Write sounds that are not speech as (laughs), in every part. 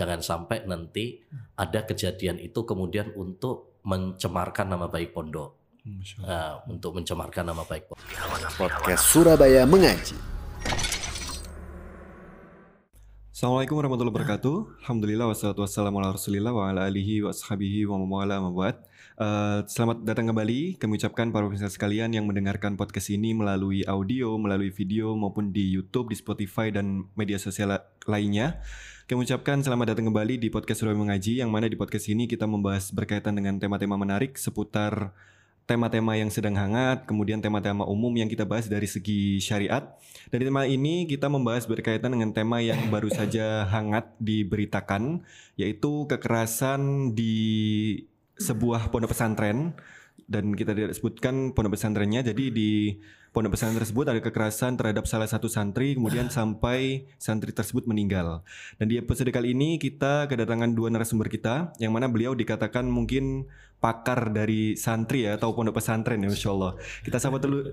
Jangan sampai nanti ada kejadian itu kemudian untuk mencemarkan nama baik pondok. Uh, untuk mencemarkan nama baik pondok. Podcast Surabaya Mengaji. Assalamualaikum warahmatullahi wabarakatuh. Alhamdulillah wassalatu wassalamu ala rasulillah wa ala alihi wa ashabihi wa mawala mabuat. Uh, selamat datang kembali. Kami ucapkan para pemirsa sekalian yang mendengarkan podcast ini melalui audio, melalui video maupun di YouTube, di Spotify dan media sosial lainnya. Kami ucapkan selamat datang kembali di podcast Surabaya Mengaji yang mana di podcast ini kita membahas berkaitan dengan tema-tema menarik seputar tema-tema yang sedang hangat, kemudian tema-tema umum yang kita bahas dari segi syariat. Dan di tema ini kita membahas berkaitan dengan tema yang baru saja hangat diberitakan, yaitu kekerasan di sebuah pondok pesantren. Dan kita tidak sebutkan pondok pesantrennya, jadi di pondok pesantren tersebut ada kekerasan terhadap salah satu santri, kemudian sampai santri tersebut meninggal. Dan di episode kali ini kita kedatangan dua narasumber kita, yang mana beliau dikatakan mungkin pakar dari santri ya atau pondok pesantren ya Masya Allah. Kita sapa dulu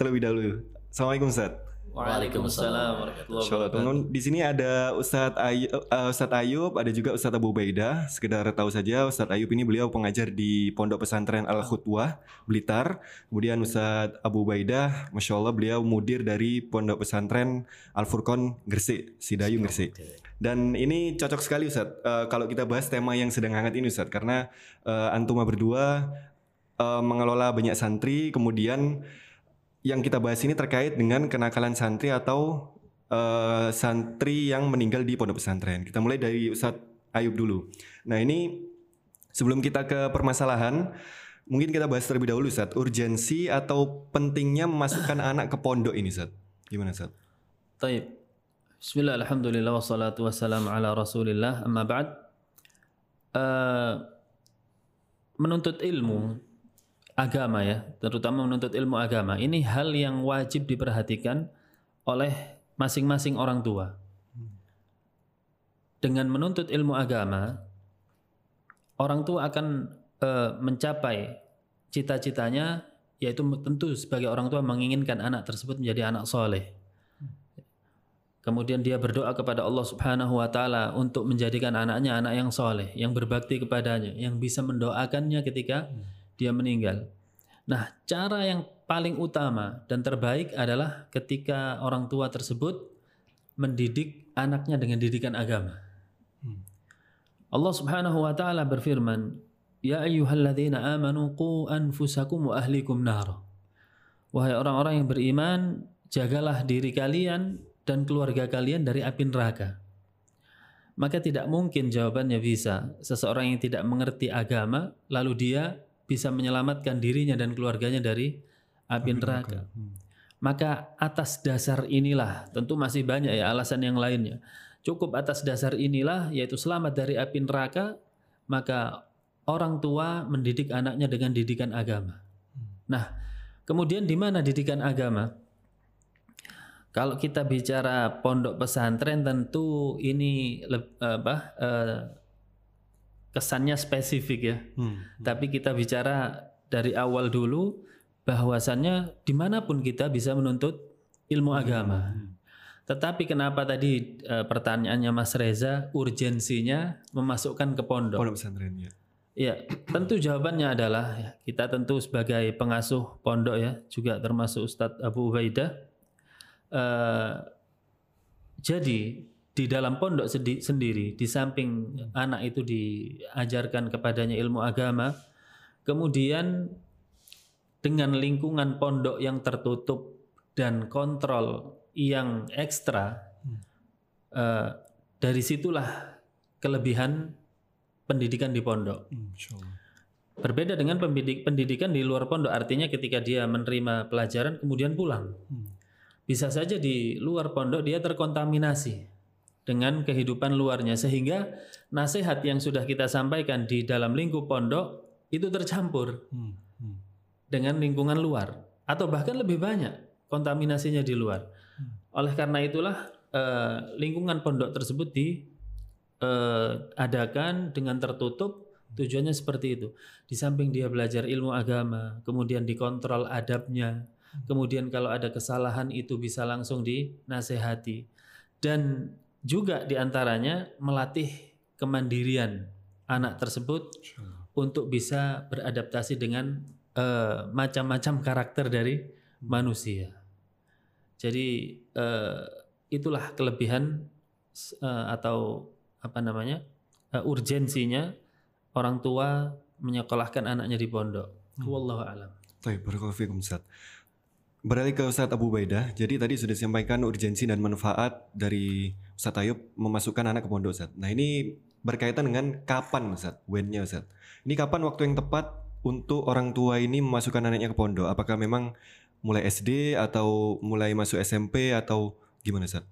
terlebih dahulu. Assalamualaikum Ustaz. Waalaikumsalam warahmatullahi wabarakatuh. Di sini ada Ustadz Ayub, uh, Ustadz Ayub, ada juga Ustadz Abu Baidah. Sekedar tahu saja, Ustadz Ayub ini beliau pengajar di Pondok Pesantren Al Khutwah Blitar. Kemudian Ustadz Abu Baidah, masya Allah beliau mudir dari Pondok Pesantren Al Furqon Gresik, Sidayu Gresik. Dan ini cocok sekali Ustadz uh, kalau kita bahas tema yang sedang hangat ini Ustadz karena uh, antuma berdua uh, mengelola banyak santri, kemudian yang kita bahas ini terkait dengan kenakalan santri atau uh, santri yang meninggal di pondok pesantren. Kita mulai dari Ustadz Ayub dulu. Nah ini sebelum kita ke permasalahan, mungkin kita bahas terlebih dahulu Ustadz, urgensi atau pentingnya memasukkan anak ke pondok ini Ustadz. Gimana Ustadz? Taib. Bismillah, alhamdulillah, wassalatu wassalamu ala rasulillah, amma ba'd. Uh, menuntut ilmu agama ya, terutama menuntut ilmu agama, ini hal yang wajib diperhatikan oleh masing-masing orang tua. Dengan menuntut ilmu agama, orang tua akan e, mencapai cita-citanya, yaitu tentu sebagai orang tua menginginkan anak tersebut menjadi anak soleh. Kemudian dia berdoa kepada Allah Subhanahu wa taala untuk menjadikan anaknya anak yang soleh, yang berbakti kepadanya, yang bisa mendoakannya ketika dia meninggal. Nah, cara yang paling utama dan terbaik adalah ketika orang tua tersebut mendidik anaknya dengan didikan agama. Hmm. Allah Subhanahu wa taala berfirman, "Ya ayyuhalladzina amanu qu anfusakum wa ahlikum nar." Wahai orang-orang yang beriman, jagalah diri kalian dan keluarga kalian dari api neraka. Maka tidak mungkin jawabannya bisa seseorang yang tidak mengerti agama lalu dia bisa menyelamatkan dirinya dan keluarganya dari api neraka. Hmm. Maka atas dasar inilah, tentu masih banyak ya alasan yang lainnya. Cukup atas dasar inilah yaitu selamat dari api neraka, maka orang tua mendidik anaknya dengan didikan agama. Hmm. Nah, kemudian di mana didikan agama? Kalau kita bicara pondok pesantren tentu ini apa uh, kesannya spesifik ya. Hmm. Tapi kita bicara dari awal dulu bahwasannya di mana pun kita bisa menuntut ilmu hmm. agama. Hmm. Tetapi kenapa tadi e, pertanyaannya Mas Reza urgensinya memasukkan ke pondok? Pondok pesantren ya. Ya, tentu jawabannya adalah ya, kita tentu sebagai pengasuh pondok ya, juga termasuk Ustadz Abu Ubaidah. E, jadi di dalam pondok sendiri di samping anak itu diajarkan kepadanya ilmu agama kemudian dengan lingkungan pondok yang tertutup dan kontrol yang ekstra hmm. uh, dari situlah kelebihan pendidikan di pondok hmm, berbeda dengan pendidik, pendidikan di luar pondok artinya ketika dia menerima pelajaran kemudian pulang hmm. bisa saja di luar pondok dia terkontaminasi dengan kehidupan luarnya sehingga nasihat yang sudah kita sampaikan di dalam lingkup pondok itu tercampur hmm, hmm. dengan lingkungan luar atau bahkan lebih banyak kontaminasinya di luar. Hmm. Oleh karena itulah eh, lingkungan pondok tersebut diadakan eh, dengan tertutup tujuannya seperti itu. Di samping dia belajar ilmu agama, kemudian dikontrol adabnya, hmm. kemudian kalau ada kesalahan itu bisa langsung dinasehati dan juga di antaranya melatih kemandirian anak tersebut untuk bisa beradaptasi dengan eh, macam-macam karakter dari manusia. Jadi eh, itulah kelebihan eh, atau apa namanya eh, urgensinya orang tua menyekolahkan anaknya di pondok. Wallahu alam. Baik, barakallahu fikum Ustaz. Beralih ke Ustadz Abu Baidah. Jadi tadi sudah disampaikan urgensi dan manfaat dari Ustadz Ayub memasukkan anak ke pondok Ustadz. Nah ini berkaitan dengan kapan Ustadz, when-nya Ustadz. Ini kapan waktu yang tepat untuk orang tua ini memasukkan anaknya ke pondok? Apakah memang mulai SD atau mulai masuk SMP atau gimana Ustadz?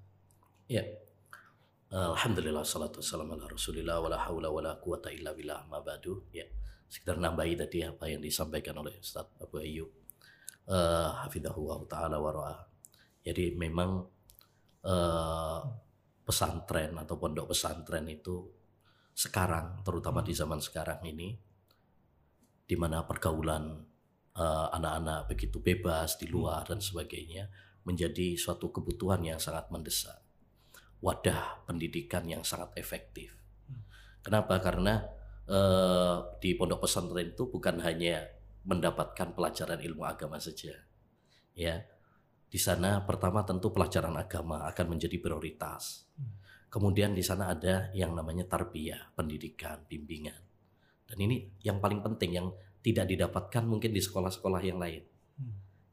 Ya. Alhamdulillah salatu wassalamu ala Rasulillah wala haula wala quwata illa billah ma ba'du. Ya. Sekedar nambahi tadi apa yang disampaikan oleh Ustaz Abu Ayyub. Uh, hafidhahullah taala wa ra'ah. Jadi memang uh, pesantren atau pondok pesantren itu sekarang terutama di zaman sekarang ini di mana pergaulan uh, anak-anak begitu bebas di luar dan sebagainya menjadi suatu kebutuhan yang sangat mendesak wadah pendidikan yang sangat efektif. Kenapa? Karena eh, di pondok pesantren itu bukan hanya mendapatkan pelajaran ilmu agama saja, ya. Di sana pertama tentu pelajaran agama akan menjadi prioritas. Kemudian di sana ada yang namanya tarbiyah, pendidikan, bimbingan. Dan ini yang paling penting yang tidak didapatkan mungkin di sekolah-sekolah yang lain.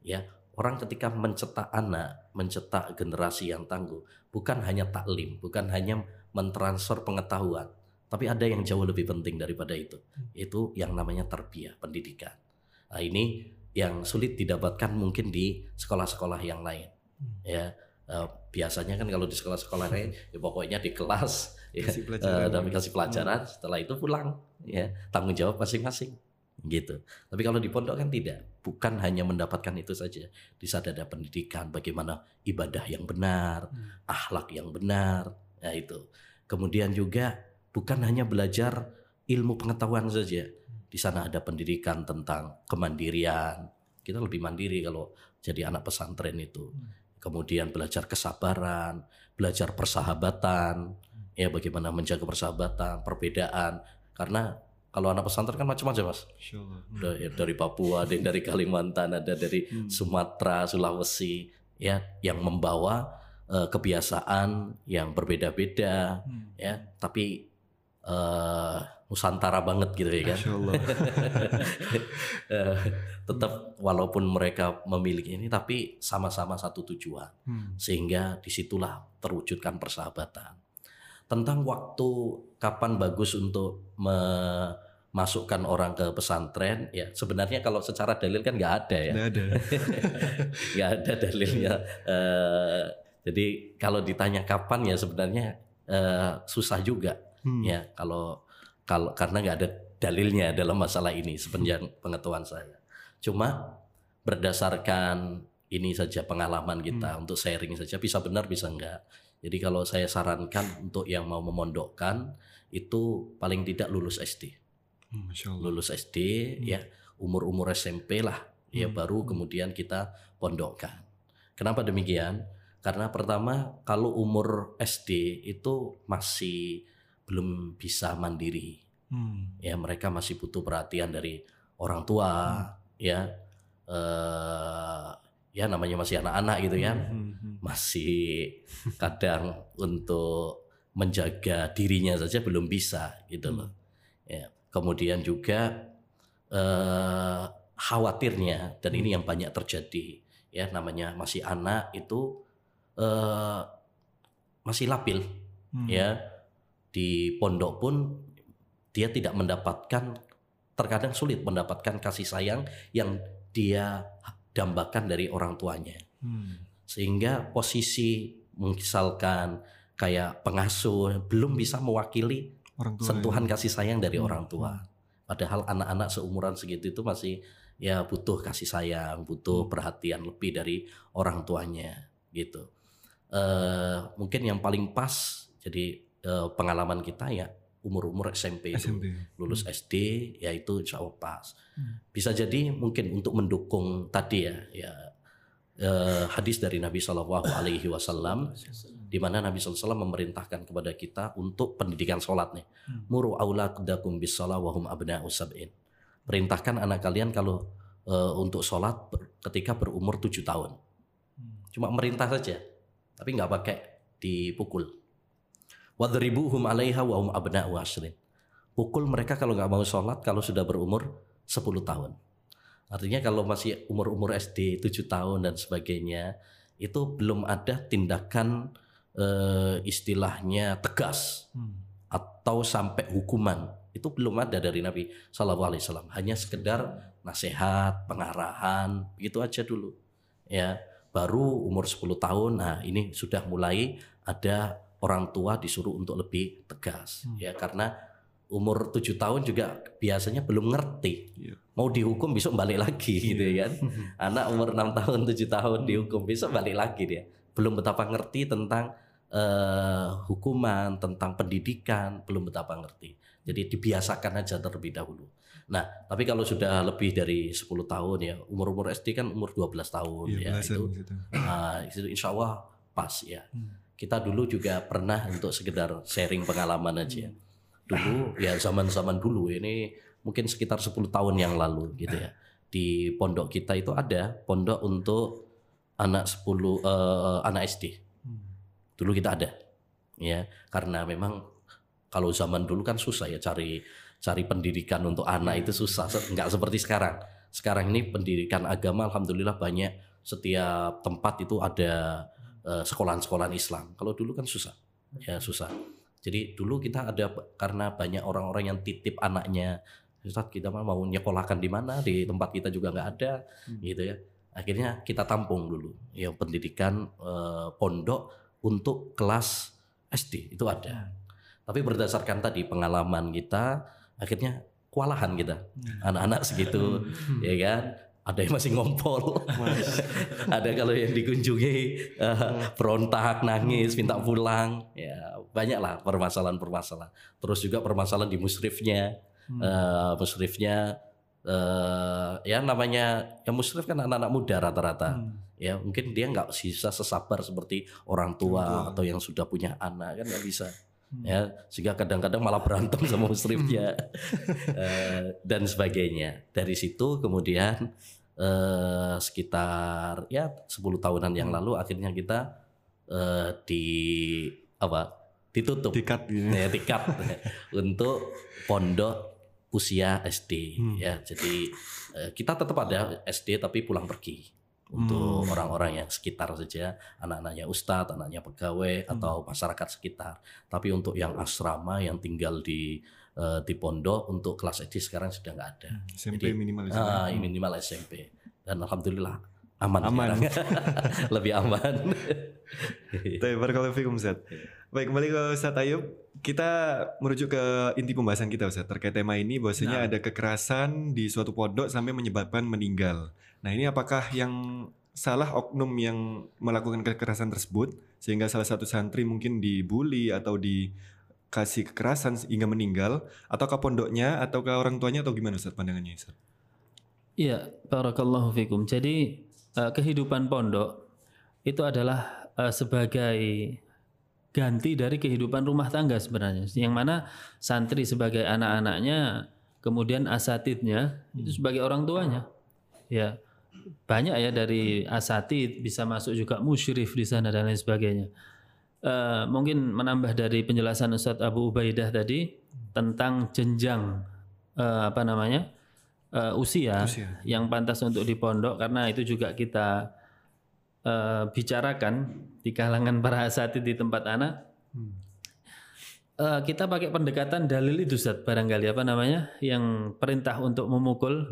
Ya, orang ketika mencetak anak, mencetak generasi yang tangguh, bukan hanya taklim, bukan hanya mentransfer pengetahuan, tapi ada yang jauh lebih penting daripada itu, itu yang namanya terbiah pendidikan. Nah, ini yang sulit didapatkan mungkin di sekolah-sekolah yang lain. Ya, uh, biasanya kan kalau di sekolah-sekolah lain, (laughs) ya pokoknya di kelas, ya, Kasih pelajaran. uh, dan kasih pelajaran, setelah itu pulang, ya tanggung jawab masing-masing gitu. Tapi kalau di pondok kan tidak, bukan hanya mendapatkan itu saja. Di sana ada pendidikan, bagaimana ibadah yang benar, akhlak yang benar, ya itu. Kemudian juga bukan hanya belajar ilmu pengetahuan saja. Di sana ada pendidikan tentang kemandirian. Kita lebih mandiri kalau jadi anak pesantren itu. Kemudian belajar kesabaran, belajar persahabatan, ya bagaimana menjaga persahabatan, perbedaan. Karena kalau anak pesantren kan macam-macam mas. Allah. Ada yang dari Papua, ada yang dari (laughs) Kalimantan, ada dari Sumatera, Sulawesi, ya, yang membawa eh, kebiasaan yang berbeda-beda, ya, tapi eh, Nusantara banget gitu ya kan. Insya Allah. (laughs) Eh, Tetap walaupun mereka memiliki ini, tapi sama-sama satu tujuan, Hmm. sehingga di situlah terwujudkan persahabatan. Tentang waktu kapan bagus untuk memasukkan orang ke pesantren, ya sebenarnya kalau secara dalil kan nggak ada ya. Nggak ada. (laughs) nggak ada dalilnya. Eh, jadi kalau ditanya kapan ya sebenarnya eh, susah juga Hmm. ya kalau kalau karena nggak ada dalilnya dalam masalah ini sepanjang pengetahuan saya. Cuma berdasarkan ini saja pengalaman kita untuk sharing saja bisa benar bisa enggak. Jadi kalau saya sarankan untuk yang mau memondokkan itu paling tidak lulus SD Hmm, Masya Allah. lulus SD ya umur-umur SMP lah ya Hmm. baru kemudian kita pondokkan. Kenapa demikian? Karena pertama kalau umur SD itu masih belum bisa mandiri Hmm. ya mereka masih butuh perhatian dari orang tua ya eh ya namanya masih anak-anak gitu kan Hmm, hmm. masih kadang untuk menjaga dirinya saja belum bisa gitu loh. Ya, kemudian juga eh, khawatirnya dan ini yang banyak terjadi ya namanya masih anak itu eh, masih labil Hmm. ya di pondok pun dia tidak mendapatkan terkadang sulit mendapatkan kasih sayang yang dia dambakan dari orang tuanya Hmm. sehingga posisi misalkan kayak pengasuh belum bisa mewakili Orang tua. sentuhan ya. kasih sayang dari Hmm. orang tua. Padahal anak-anak seumuran segitu itu masih ya butuh kasih sayang, butuh perhatian lebih dari orang tuanya gitu. Eh mungkin yang paling pas jadi eh, pengalaman kita ya umur-umur SMP itu SMP. lulus SD yaitu insya Allah pas. Hmm. Bisa jadi mungkin untuk mendukung tadi ya ya eh, hadis dari Nabi Shallallahu Alaihi Wasallam di mana Nabi SAW memerintahkan kepada kita untuk pendidikan sholat nih. Muru auladakum bis sholat wahum abna'u sab'in. Perintahkan anak kalian kalau eh, untuk sholat ber- ketika berumur tujuh tahun. Cuma merintah saja, tapi nggak pakai dipukul. Wadribuhum alaiha wa hum abna'u ashrin. Pukul mereka kalau nggak mau sholat kalau sudah berumur 10 tahun. Artinya kalau masih umur-umur SD 7 tahun dan sebagainya itu belum ada tindakan eh, istilahnya tegas atau sampai hukuman itu belum ada dari Nabi Shallallahu Alaihi Wasallam hanya sekedar nasihat pengarahan begitu aja dulu ya baru umur 10 tahun nah ini sudah mulai ada orang tua disuruh untuk lebih tegas ya. Karena umur 7 tahun juga biasanya belum ngerti. Iya. mau dihukum besok balik lagi gitu kan. (laughs) Anak umur 6 tahun 7 tahun dihukum besok balik lagi dia. Belum betapa ngerti tentang eh, hukuman tentang pendidikan belum betapa ngerti. Jadi dibiasakan aja terlebih dahulu. Nah tapi kalau sudah lebih dari 10 tahun ya umur umur SD kan umur 12 tahun Iya, ya itu gitu. Nah, itu insya Allah pas ya. Kita dulu juga pernah untuk sekedar sharing pengalaman aja. Dulu ya zaman-zaman dulu ini mungkin sekitar 10 tahun yang lalu gitu ya. Di pondok kita itu ada pondok untuk anak 10 eh, anak SD. Dulu kita ada. Ya, karena memang kalau zaman dulu kan susah ya cari cari pendidikan untuk anak itu susah, nggak seperti sekarang. Sekarang ini pendidikan agama alhamdulillah banyak setiap tempat itu ada sekolahan-sekolahan Islam. Kalau dulu kan susah, ya susah. Jadi dulu kita ada karena banyak orang-orang yang titip anaknya, Ustaz kita mau nyekolahkan di mana di tempat kita juga nggak ada, gitu ya. Akhirnya kita tampung dulu, ya pendidikan eh, pondok untuk kelas SD itu ada. Tapi berdasarkan tadi pengalaman kita, akhirnya kewalahan kita, anak-anak segitu, ya kan. Ada yang masih ngompol, ada kalau yang dikunjungi eh, berontak, nangis, minta pulang, ya banyak lah permasalahan-permasalahan. Terus juga permasalahan di musrifnya, Eh, musrifnya eh, ya namanya ya musrif kan anak-anak muda rata-rata, ya mungkin dia nggak bisa sesabar seperti orang tua. atau yang sudah punya anak kan nggak bisa. Ya, sehingga kadang-kadang malah berantem (laughs) sama musrifnya Eh, dan sebagainya. Dari situ kemudian eh, sekitar ya 10 tahunan yang lalu akhirnya kita eh, di apa? ditutup. Dikat gitu. ya tiket (laughs) untuk pondok usia SD ya. Jadi kita tetap ada SD tapi pulang pergi untuk orang-orang yang sekitar saja anak-anaknya ustadz, anaknya pegawai atau masyarakat sekitar. Tapi untuk yang asrama yang tinggal di eh, di pondok untuk kelas SD sekarang sudah nggak ada. SMP Jadi, minimal di ah, minimal SMP dan alhamdulillah aman Aman. (laughs) lebih aman. Tapi barakallahu Ustaz. Baik, kembali ke Ustaz Ayub. Kita merujuk ke inti pembahasan kita Ustaz terkait tema ini. Bahwasanya ada kekerasan di suatu pondok sampai menyebabkan meninggal. Nah, ini apakah yang salah oknum yang melakukan kekerasan tersebut sehingga salah satu santri mungkin dibully atau dikasih kekerasan hingga meninggal ataukah pondoknya ataukah orang tuanya atau gimana Ustaz pandangannya Ustaz? Iya, barakallahu fikum. Jadi eh, kehidupan pondok itu adalah eh, sebagai ganti dari kehidupan rumah tangga sebenarnya. Yang mana santri sebagai anak-anaknya, kemudian asatidnya itu sebagai orang tuanya. Ya. Banyak ya dari asatid bisa masuk juga musyrif di sana dan lain sebagainya. Eh, mungkin menambah dari penjelasan Ustadz Abu Ubaidah tadi tentang jenjang eh, apa namanya? eh, usia, Usia. yang pantas untuk di pondok karena itu juga kita eh, bicarakan di kalangan para asatid di tempat anak. Eh, kita pakai pendekatan dalil itu Ustaz barangkali apa namanya yang perintah untuk memukul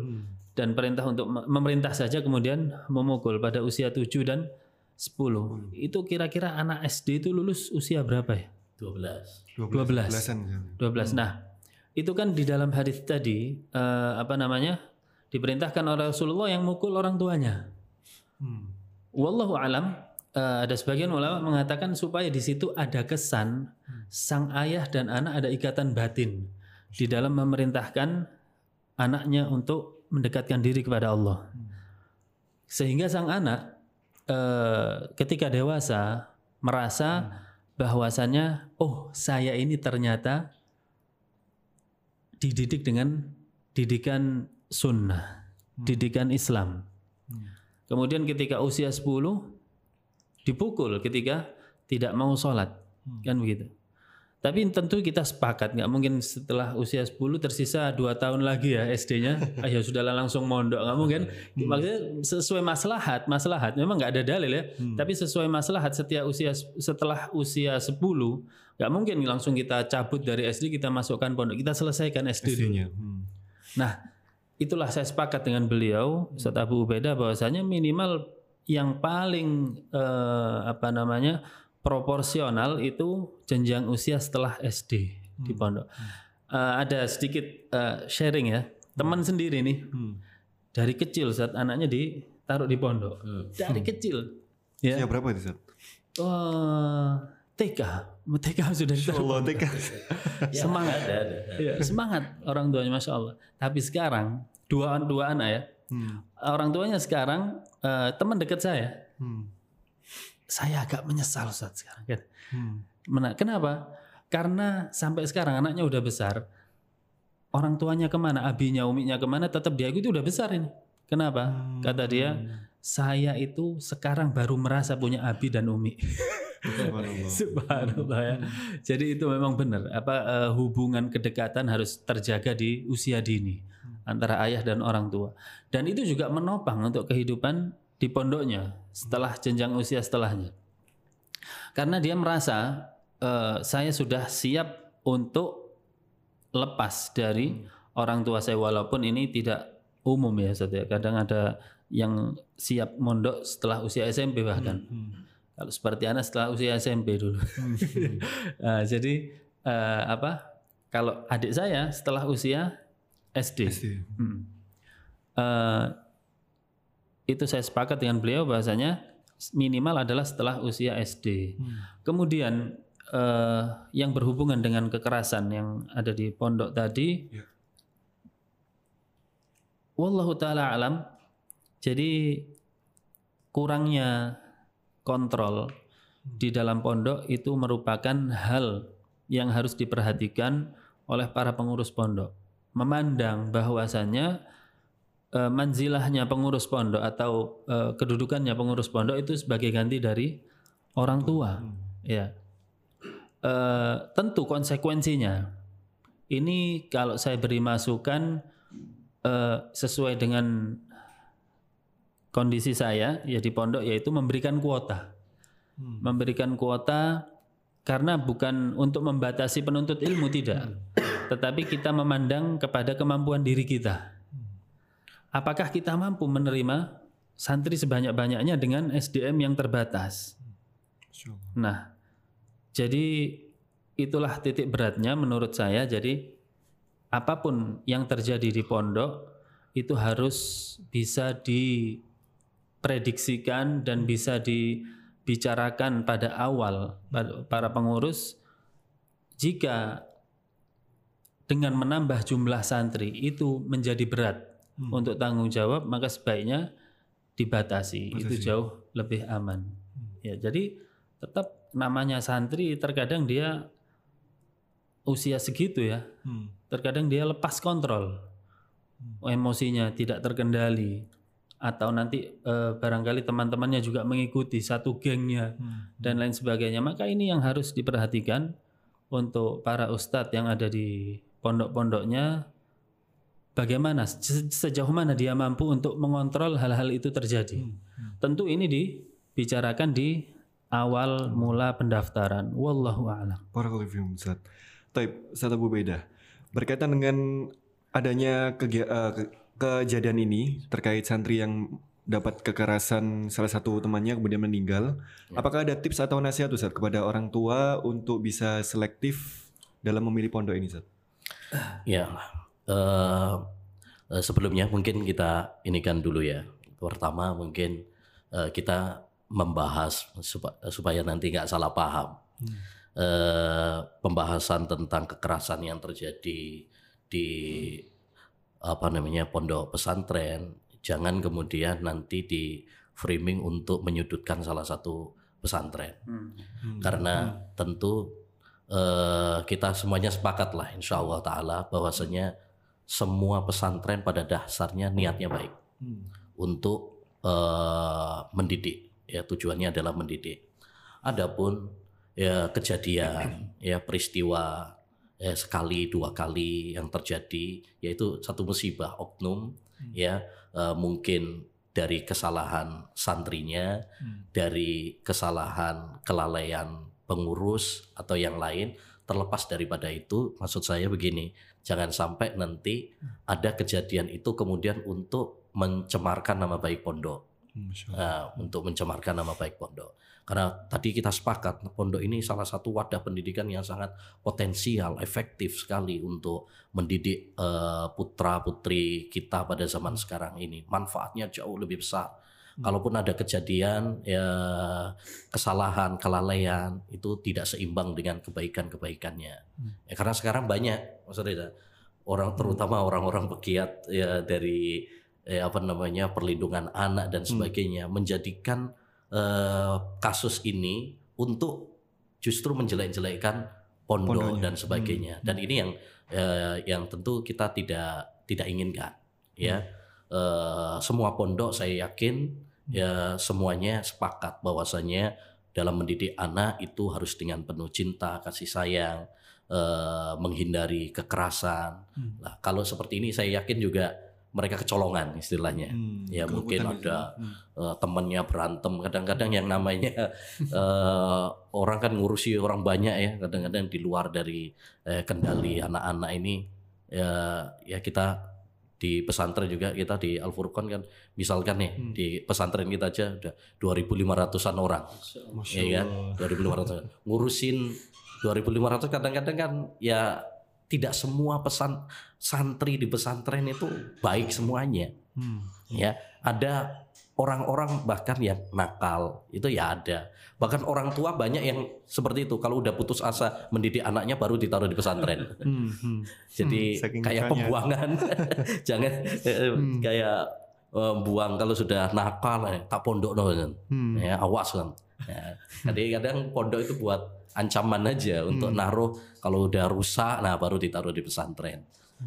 dan perintah untuk me- memerintah saja kemudian memukul pada usia 7 dan 10. Itu kira-kira anak SD itu lulus usia berapa ya? 12 12. 12. Belasan, Ustaz. 12. Nah, itu kan di dalam hadis tadi eh, apa namanya? diperintahkan oleh Rasulullah yang mukul orang tuanya. Hmm. Wallahu alam eh, ada sebagian ulama mengatakan supaya di situ ada kesan sang ayah dan anak ada ikatan batin di dalam memerintahkan anaknya untuk mendekatkan diri kepada Allah. Sehingga sang anak eh, ketika dewasa merasa bahwasannya oh saya ini ternyata dididik dengan didikan sunnah, didikan Islam. Kemudian ketika usia 10 dipukul ketika tidak mau sholat, kan begitu. Tapi tentu kita sepakat nggak mungkin setelah usia 10 tersisa dua tahun lagi ya SD-nya, (laughs) ya sudahlah langsung mondok nggak mungkin. Maksudnya sesuai maslahat, maslahat memang nggak ada dalil ya, tapi sesuai maslahat setiap usia setelah usia 10 nggak mungkin langsung kita cabut dari SD kita masukkan pondok, kita selesaikan SD. SD-nya. Hmm. Nah, itulah saya sepakat dengan beliau Ustaz Abu Ubaidah bahwasanya minimal yang paling eh, apa namanya proporsional itu jenjang usia setelah SD di pondok. Eh, ada sedikit eh, sharing ya, teman sendiri nih Hmm. dari kecil saat anaknya ditaruh di pondok, dari kecil, ya, Usia berapa itu, Ustaz? Wah, TK, TK sudah ditaruh Allah, TK. (laughs) semangat. Ada, ada. Iya, semangat orang tuanya masya Allah. Tapi sekarang dua dua anak ya, Hmm. orang tuanya sekarang eh, teman dekat saya, Hmm. Saya agak menyesal saat sekarang. kan. Hmm. Mena- Kenapa? Karena sampai sekarang anaknya udah besar, orang tuanya ke mana, abinya, uminya ke mana, tetap dia itu udah besar ini. Kenapa? Kata dia, saya itu sekarang baru merasa punya abi dan umi. (laughs) Subhanallah. Subhanallah ya. Jadi itu memang benar. Apa eh, hubungan kedekatan harus terjaga di usia dini antara ayah dan orang tua. Dan itu juga menopang untuk kehidupan di pondoknya setelah jenjang usia setelahnya. Karena dia merasa eh, saya sudah siap untuk lepas dari orang tua saya walaupun ini tidak umum ya Ustaz ya. Kadang ada yang siap mondok setelah usia SMP bahkan. Kalau seperti anak setelah usia SMP dulu. Nah, (laughs) jadi eh, apa? Kalau adik saya setelah usia SD. SD. Hmm. Eh, itu saya sepakat dengan beliau bahasanya minimal adalah setelah usia SD. Kemudian eh, yang berhubungan dengan kekerasan yang ada di pondok tadi, Ya. wallahu taala alam. Jadi kurangnya kontrol di dalam pondok itu merupakan hal yang harus diperhatikan oleh para pengurus pondok. Memandang bahwasannya eh, manzilahnya pengurus pondok atau eh, kedudukannya pengurus pondok itu sebagai ganti dari orang tua. Ya. Eh, tentu konsekuensinya ini kalau saya beri masukan eh, sesuai dengan kondisi saya ya di pondok yaitu memberikan kuota. Memberikan kuota karena bukan untuk membatasi penuntut ilmu tidak, tetapi kita memandang kepada kemampuan diri kita. Apakah kita mampu menerima santri sebanyak-banyaknya dengan SDM yang terbatas? Nah, jadi itulah titik beratnya menurut saya. Jadi apa pun yang terjadi di pondok itu harus bisa diprediksikan dan bisa dibicarakan pada awal para pengurus jika dengan menambah jumlah santri itu menjadi berat untuk tanggung jawab maka sebaiknya dibatasi. Itu Batasi. jauh lebih aman. Ya jadi tetap namanya santri terkadang dia usia segitu ya. Hmm. terkadang dia lepas kontrol emosinya tidak terkendali. Atau nanti eh, barangkali teman-temannya juga mengikuti satu gengnya dan lain sebagainya. Maka ini yang harus diperhatikan untuk para ustadz yang ada di pondok-pondoknya bagaimana? Se- sejauh mana dia mampu untuk mengontrol hal-hal itu terjadi? Tentu ini dibicarakan di awal mula pendaftaran. Wallahu a'lam. Barakallahu fiikum, Ustaz. Taib, Ustaz Abu Baidah. Berkaitan dengan adanya eh, ke- kejadian ini terkait santri yang dapat kekerasan salah satu temannya kemudian meninggal, apakah ada tips atau nasihat Ustaz kepada orang tua untuk bisa selektif dalam memilih pondok ini, Ustaz? Ya, eh, eh, sebelumnya mungkin kita inikan dulu ya. Pertama mungkin eh, kita membahas supa- supaya nanti nggak salah paham. Eh, pembahasan tentang kekerasan yang terjadi di apa namanya pondok pesantren, jangan kemudian nanti framing untuk menyudutkan salah satu pesantren Hmm. karena tentu eh, kita semuanya sepakat lah insya Allah taala bahwasanya semua pesantren pada dasarnya niatnya baik Hmm. untuk eh, mendidik ya tujuannya adalah mendidik adapun ya kejadian (clears throat) ya peristiwa ya sekali dua kali yang terjadi yaitu satu musibah oknum ya eh, mungkin dari kesalahan santrinya Hmm. dari kesalahan kelalaian pengurus atau yang lain terlepas daripada itu maksud saya begini jangan sampai nanti ada kejadian itu kemudian untuk mencemarkan nama baik pondok. Nah, untuk mencemarkan nama baik pondok. Karena tadi kita sepakat pondok ini salah satu wadah pendidikan yang sangat potensial efektif sekali untuk mendidik putra putri kita pada zaman sekarang ini. Manfaatnya jauh lebih besar kalaupun ada kejadian ya kesalahan kelalaian itu tidak seimbang dengan kebaikan-kebaikannya. Ya, karena sekarang banyak maksudnya orang terutama orang-orang pegiat ya dari eh, apa namanya perlindungan anak dan sebagainya menjadikan eh, kasus ini untuk justru menjelek-jelekkan pondok Pondoknya. dan sebagainya. Dan ini yang eh, yang tentu kita tidak tidak inginkan ya Eh, semua pondok saya yakin ya semuanya sepakat bahwasanya dalam mendidik anak itu harus dengan penuh cinta kasih sayang eh, menghindari kekerasan Hmm. Nah, kalau seperti ini saya yakin juga mereka kecolongan istilahnya. Hmm. Ya mungkin Kerebutan ada gitu. Hmm. eh, temannya berantem. Kadang-kadang yang namanya (laughs) eh, orang kan ngurusi orang banyak ya. Kadang-kadang di luar dari eh, kendali anak-anak ini ya ya kita di pesantren juga kita di Al Furqan kan misalkan nih Hmm. di pesantren kita aja udah 2.500an orang Masya ya kan Allah. 2500 ngurusin 2500 kadang-kadang kan ya tidak semua pesan santri di pesantren itu baik semuanya Hmm. ya ada orang-orang bahkan yang nakal itu ya ada bahkan orang tua banyak yang seperti itu kalau udah putus asa mendidik anaknya baru ditaruh di pesantren (laughs) Hmm. Hmm. (laughs) jadi Hmm, kayak pembuangan (laughs) jangan eh, Hmm. kayak eh, buang kalau sudah nakal eh, tak pondok no, kan Hmm. ya awas kan ya, kadang-kadang pondok itu buat ancaman aja untuk Hmm. naruh kalau udah rusak nah baru ditaruh di pesantren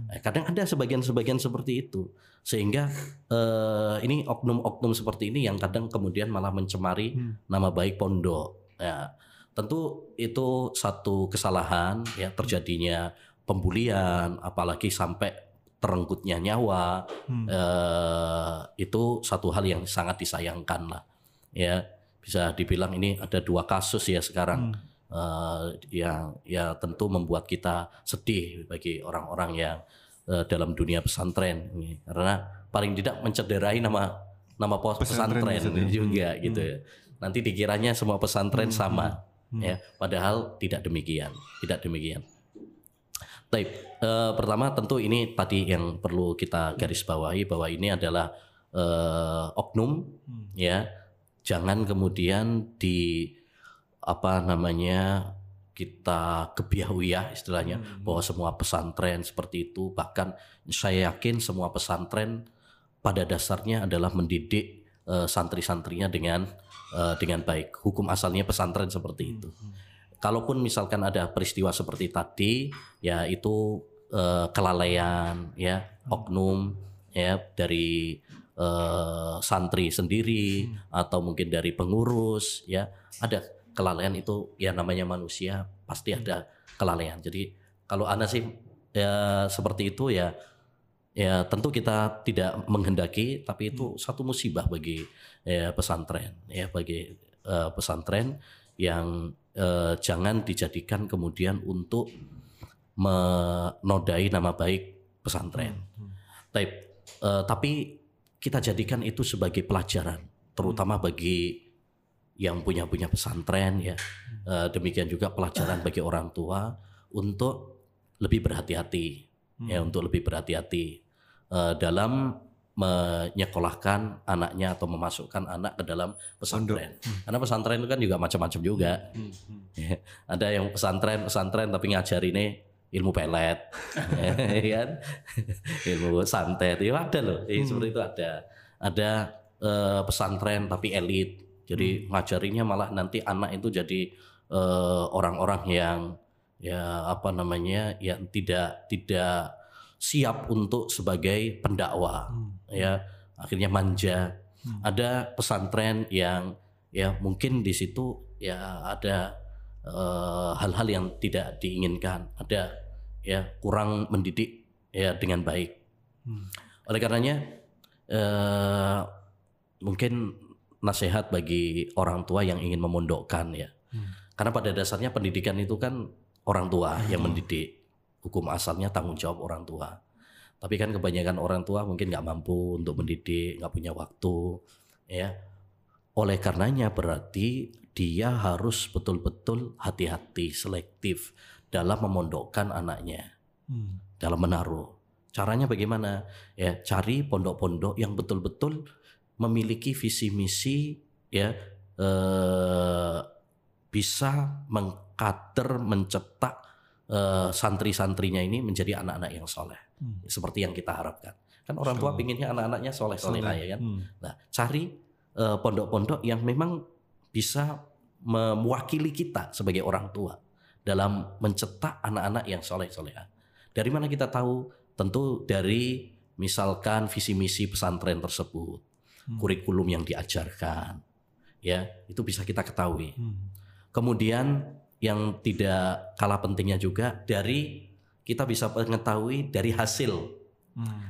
Eh, kadang ada sebagian-sebagian seperti itu sehingga eh, ini oknum-oknum seperti ini yang kadang kemudian malah mencemari Hmm. nama baik pondok ya tentu itu satu kesalahan ya terjadinya pembulian apalagi sampai terenggutnya nyawa Hmm. eh, itu satu hal yang sangat disayangkan lah ya bisa dibilang ini ada dua kasus ya sekarang Hmm. Eh, yang ya tentu membuat kita sedih bagi orang-orang yang eh, dalam dunia pesantren ini karena paling tidak mencederai nama nama pos Pesantren pesantren, (laughs) juga Hmm. gitu ya nanti dikiranya semua pesantren Hmm. sama Hmm. ya padahal tidak demikian tidak demikian Baik, eh, pertama tentu ini tadi yang perlu kita garis bawahi bahwa ini adalah eh, oknum Hmm. ya. Jangan kemudian di apa namanya kita kebiahuyah istilahnya Hmm. bahwa semua pesantren seperti itu bahkan saya yakin semua pesantren pada dasarnya adalah mendidik eh, santri-santrinya dengan eh, dengan baik. Hukum asalnya pesantren seperti itu. kalaupun misalkan ada peristiwa seperti tadi ya itu eh, kelalaian ya oknum ya dari eh, santri sendiri atau mungkin dari pengurus ya ada kelalaian itu ya namanya manusia pasti ada kelalaian. Jadi kalau anda sih ya seperti itu ya ya tentu kita tidak menghendaki tapi itu satu musibah bagi ya, pesantren ya bagi eh, pesantren yang eh, jangan dijadikan kemudian untuk menodai nama baik pesantren. Taip, eh, tapi kita jadikan itu sebagai pelajaran, terutama bagi yang punya punya pesantren ya. Eh, demikian juga pelajaran bagi orang tua untuk lebih berhati-hati, ya untuk lebih berhati-hati eh, dalam menyekolahkan anaknya atau memasukkan anak ke dalam pesantren. Karena pesantren itu kan juga macam-macam juga. Hmm. Hmm. Ya, ada yang pesantren pesantren tapi ngajari ini ilmu pelet (laughs) ya kan ilmu santet ya ada loh ya, seperti itu ada ada eh, pesantren tapi elit. Jadi ngajarinya malah nanti anak itu jadi eh, orang-orang yang ya apa namanya yang tidak tidak siap untuk sebagai pendakwa ya akhirnya manja. Ada pesantren yang ya mungkin di situ ya ada eh, hal-hal yang tidak diinginkan. Ada ya kurang mendidik ya dengan baik. Oleh karenanya eh, mungkin nasihat bagi orang tua yang ingin memondokkan ya. Karena pada dasarnya pendidikan itu kan orang tua yang mendidik. Hukum asalnya tanggung jawab orang tua. Tapi kan kebanyakan orang tua mungkin nggak mampu untuk mendidik nggak punya waktu ya. Oleh karenanya berarti dia harus betul-betul hati-hati selektif dalam memondokkan anaknya. Dalam menaruh. Caranya bagaimana? Ya cari pondok-pondok yang betul-betul memiliki visi misi ya eh, bisa mengkader mencetak eh, santri-santrinya ini menjadi anak-anak yang soleh. Seperti yang kita harapkan. Kan orang tua pinginnya anak-anaknya soleh soleh ya kan? Hmm. nah cari eh, pondok-pondok yang memang bisa mewakili kita sebagai orang tua dalam mencetak anak-anak yang soleh soleha dari mana kita tahu? Tentu dari misalkan visi misi pesantren tersebut kurikulum yang diajarkan. Ya itu bisa kita ketahui. Kemudian yang tidak kalah pentingnya juga dari kita bisa mengetahui dari hasil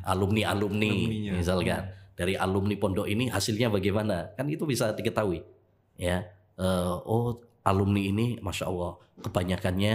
alumni-alumni Alumninya. misalkan. Dari alumni pondok ini hasilnya bagaimana? Kan itu bisa diketahui. Ya Eh, oh alumni ini masya Allah kebanyakannya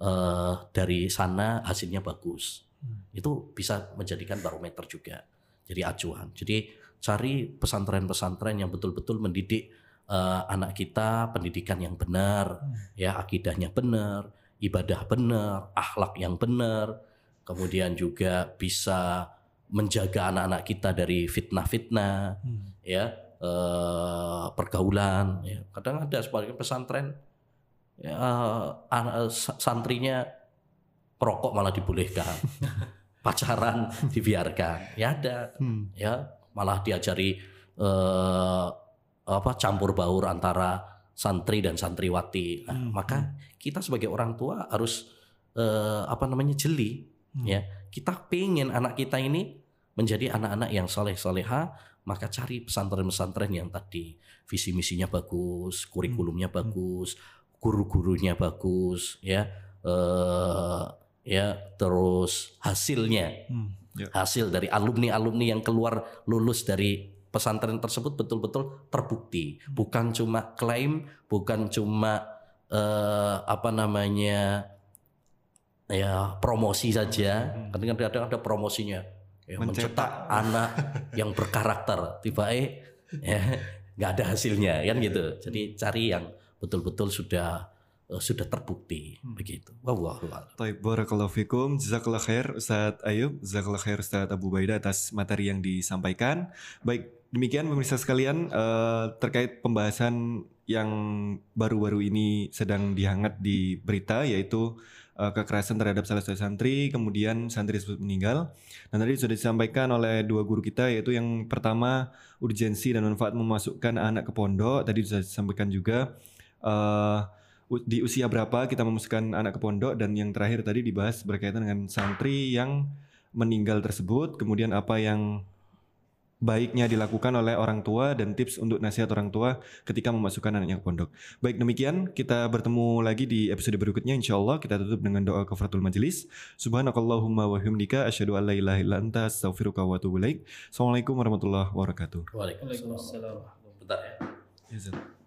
eh, dari sana hasilnya bagus. Itu bisa menjadikan barometer juga jadi acuan. Jadi cari pesantren-pesantren yang betul-betul mendidik eh, anak kita pendidikan yang benar ya akidahnya benar ibadah benar akhlak yang benar. Kemudian juga bisa menjaga anak-anak kita dari fitnah-fitnah ya eh, pergaulan ya. kadang ada sebagian pesantren ya, sa- santrinya perokok malah dibolehkan. (laughs) Pacaran dibiarkan. Ya ada. Hmm. ya malah diajari eh, apa campur baur antara santri dan santriwati. Nah, Hmm, maka kita sebagai orang tua harus eh, apa namanya jeli Hmm. ya. Kita pengen anak kita ini menjadi anak-anak yang soleh soleha maka cari pesantren-pesantren yang tadi. Visi misinya bagus kurikulumnya Hmm. bagus guru-gurunya bagus ya. Eh, ya terus hasilnya. Hmm. Ya. hasil dari alumni-alumni yang keluar lulus dari pesantren tersebut betul-betul terbukti. Bukan cuma klaim bukan cuma eh, apa namanya ya promosi saja. Kan kadang-kadang ada promosinya. Ya, Mencetak. mencetak anak yang berkarakter. Tiba eh ya nggak ada hasilnya kan gitu. Jadi cari yang betul-betul sudah eh, sudah terbukti begitu wallahu a'lam. Taib, barakallahu fikum. Jazakallah khair Ustadz Ayub, jazakallah khair Ustadz Abu Baida atas materi yang disampaikan. Baik, demikian pemirsa sekalian eh, terkait pembahasan yang baru-baru ini sedang dihangat di berita yaitu eh, kekerasan terhadap salah satu santri, kemudian santri tersebut meninggal. Dan tadi sudah disampaikan oleh dua guru kita yaitu yang pertama urgensi dan manfaat memasukkan anak ke pondok. Tadi sudah disampaikan juga eh, u- di usia berapa kita memasukkan anak ke pondok dan yang terakhir tadi dibahas berkaitan dengan santri yang meninggal tersebut kemudian apa yang baiknya dilakukan oleh orang tua dan tips untuk nasihat orang tua ketika memasukkan anaknya ke pondok. Baik demikian kita bertemu lagi di episode berikutnya insyaallah kita tutup dengan doa kafaratul majelis. Subhanakallahumma wa bihamdika asyhadu an la ilaha illa anta astaghfiruka wa atubu ilaik. Assalamualaikum warahmatullahi wabarakatuh. Waalaikumsalam. Bentar ya. Izin.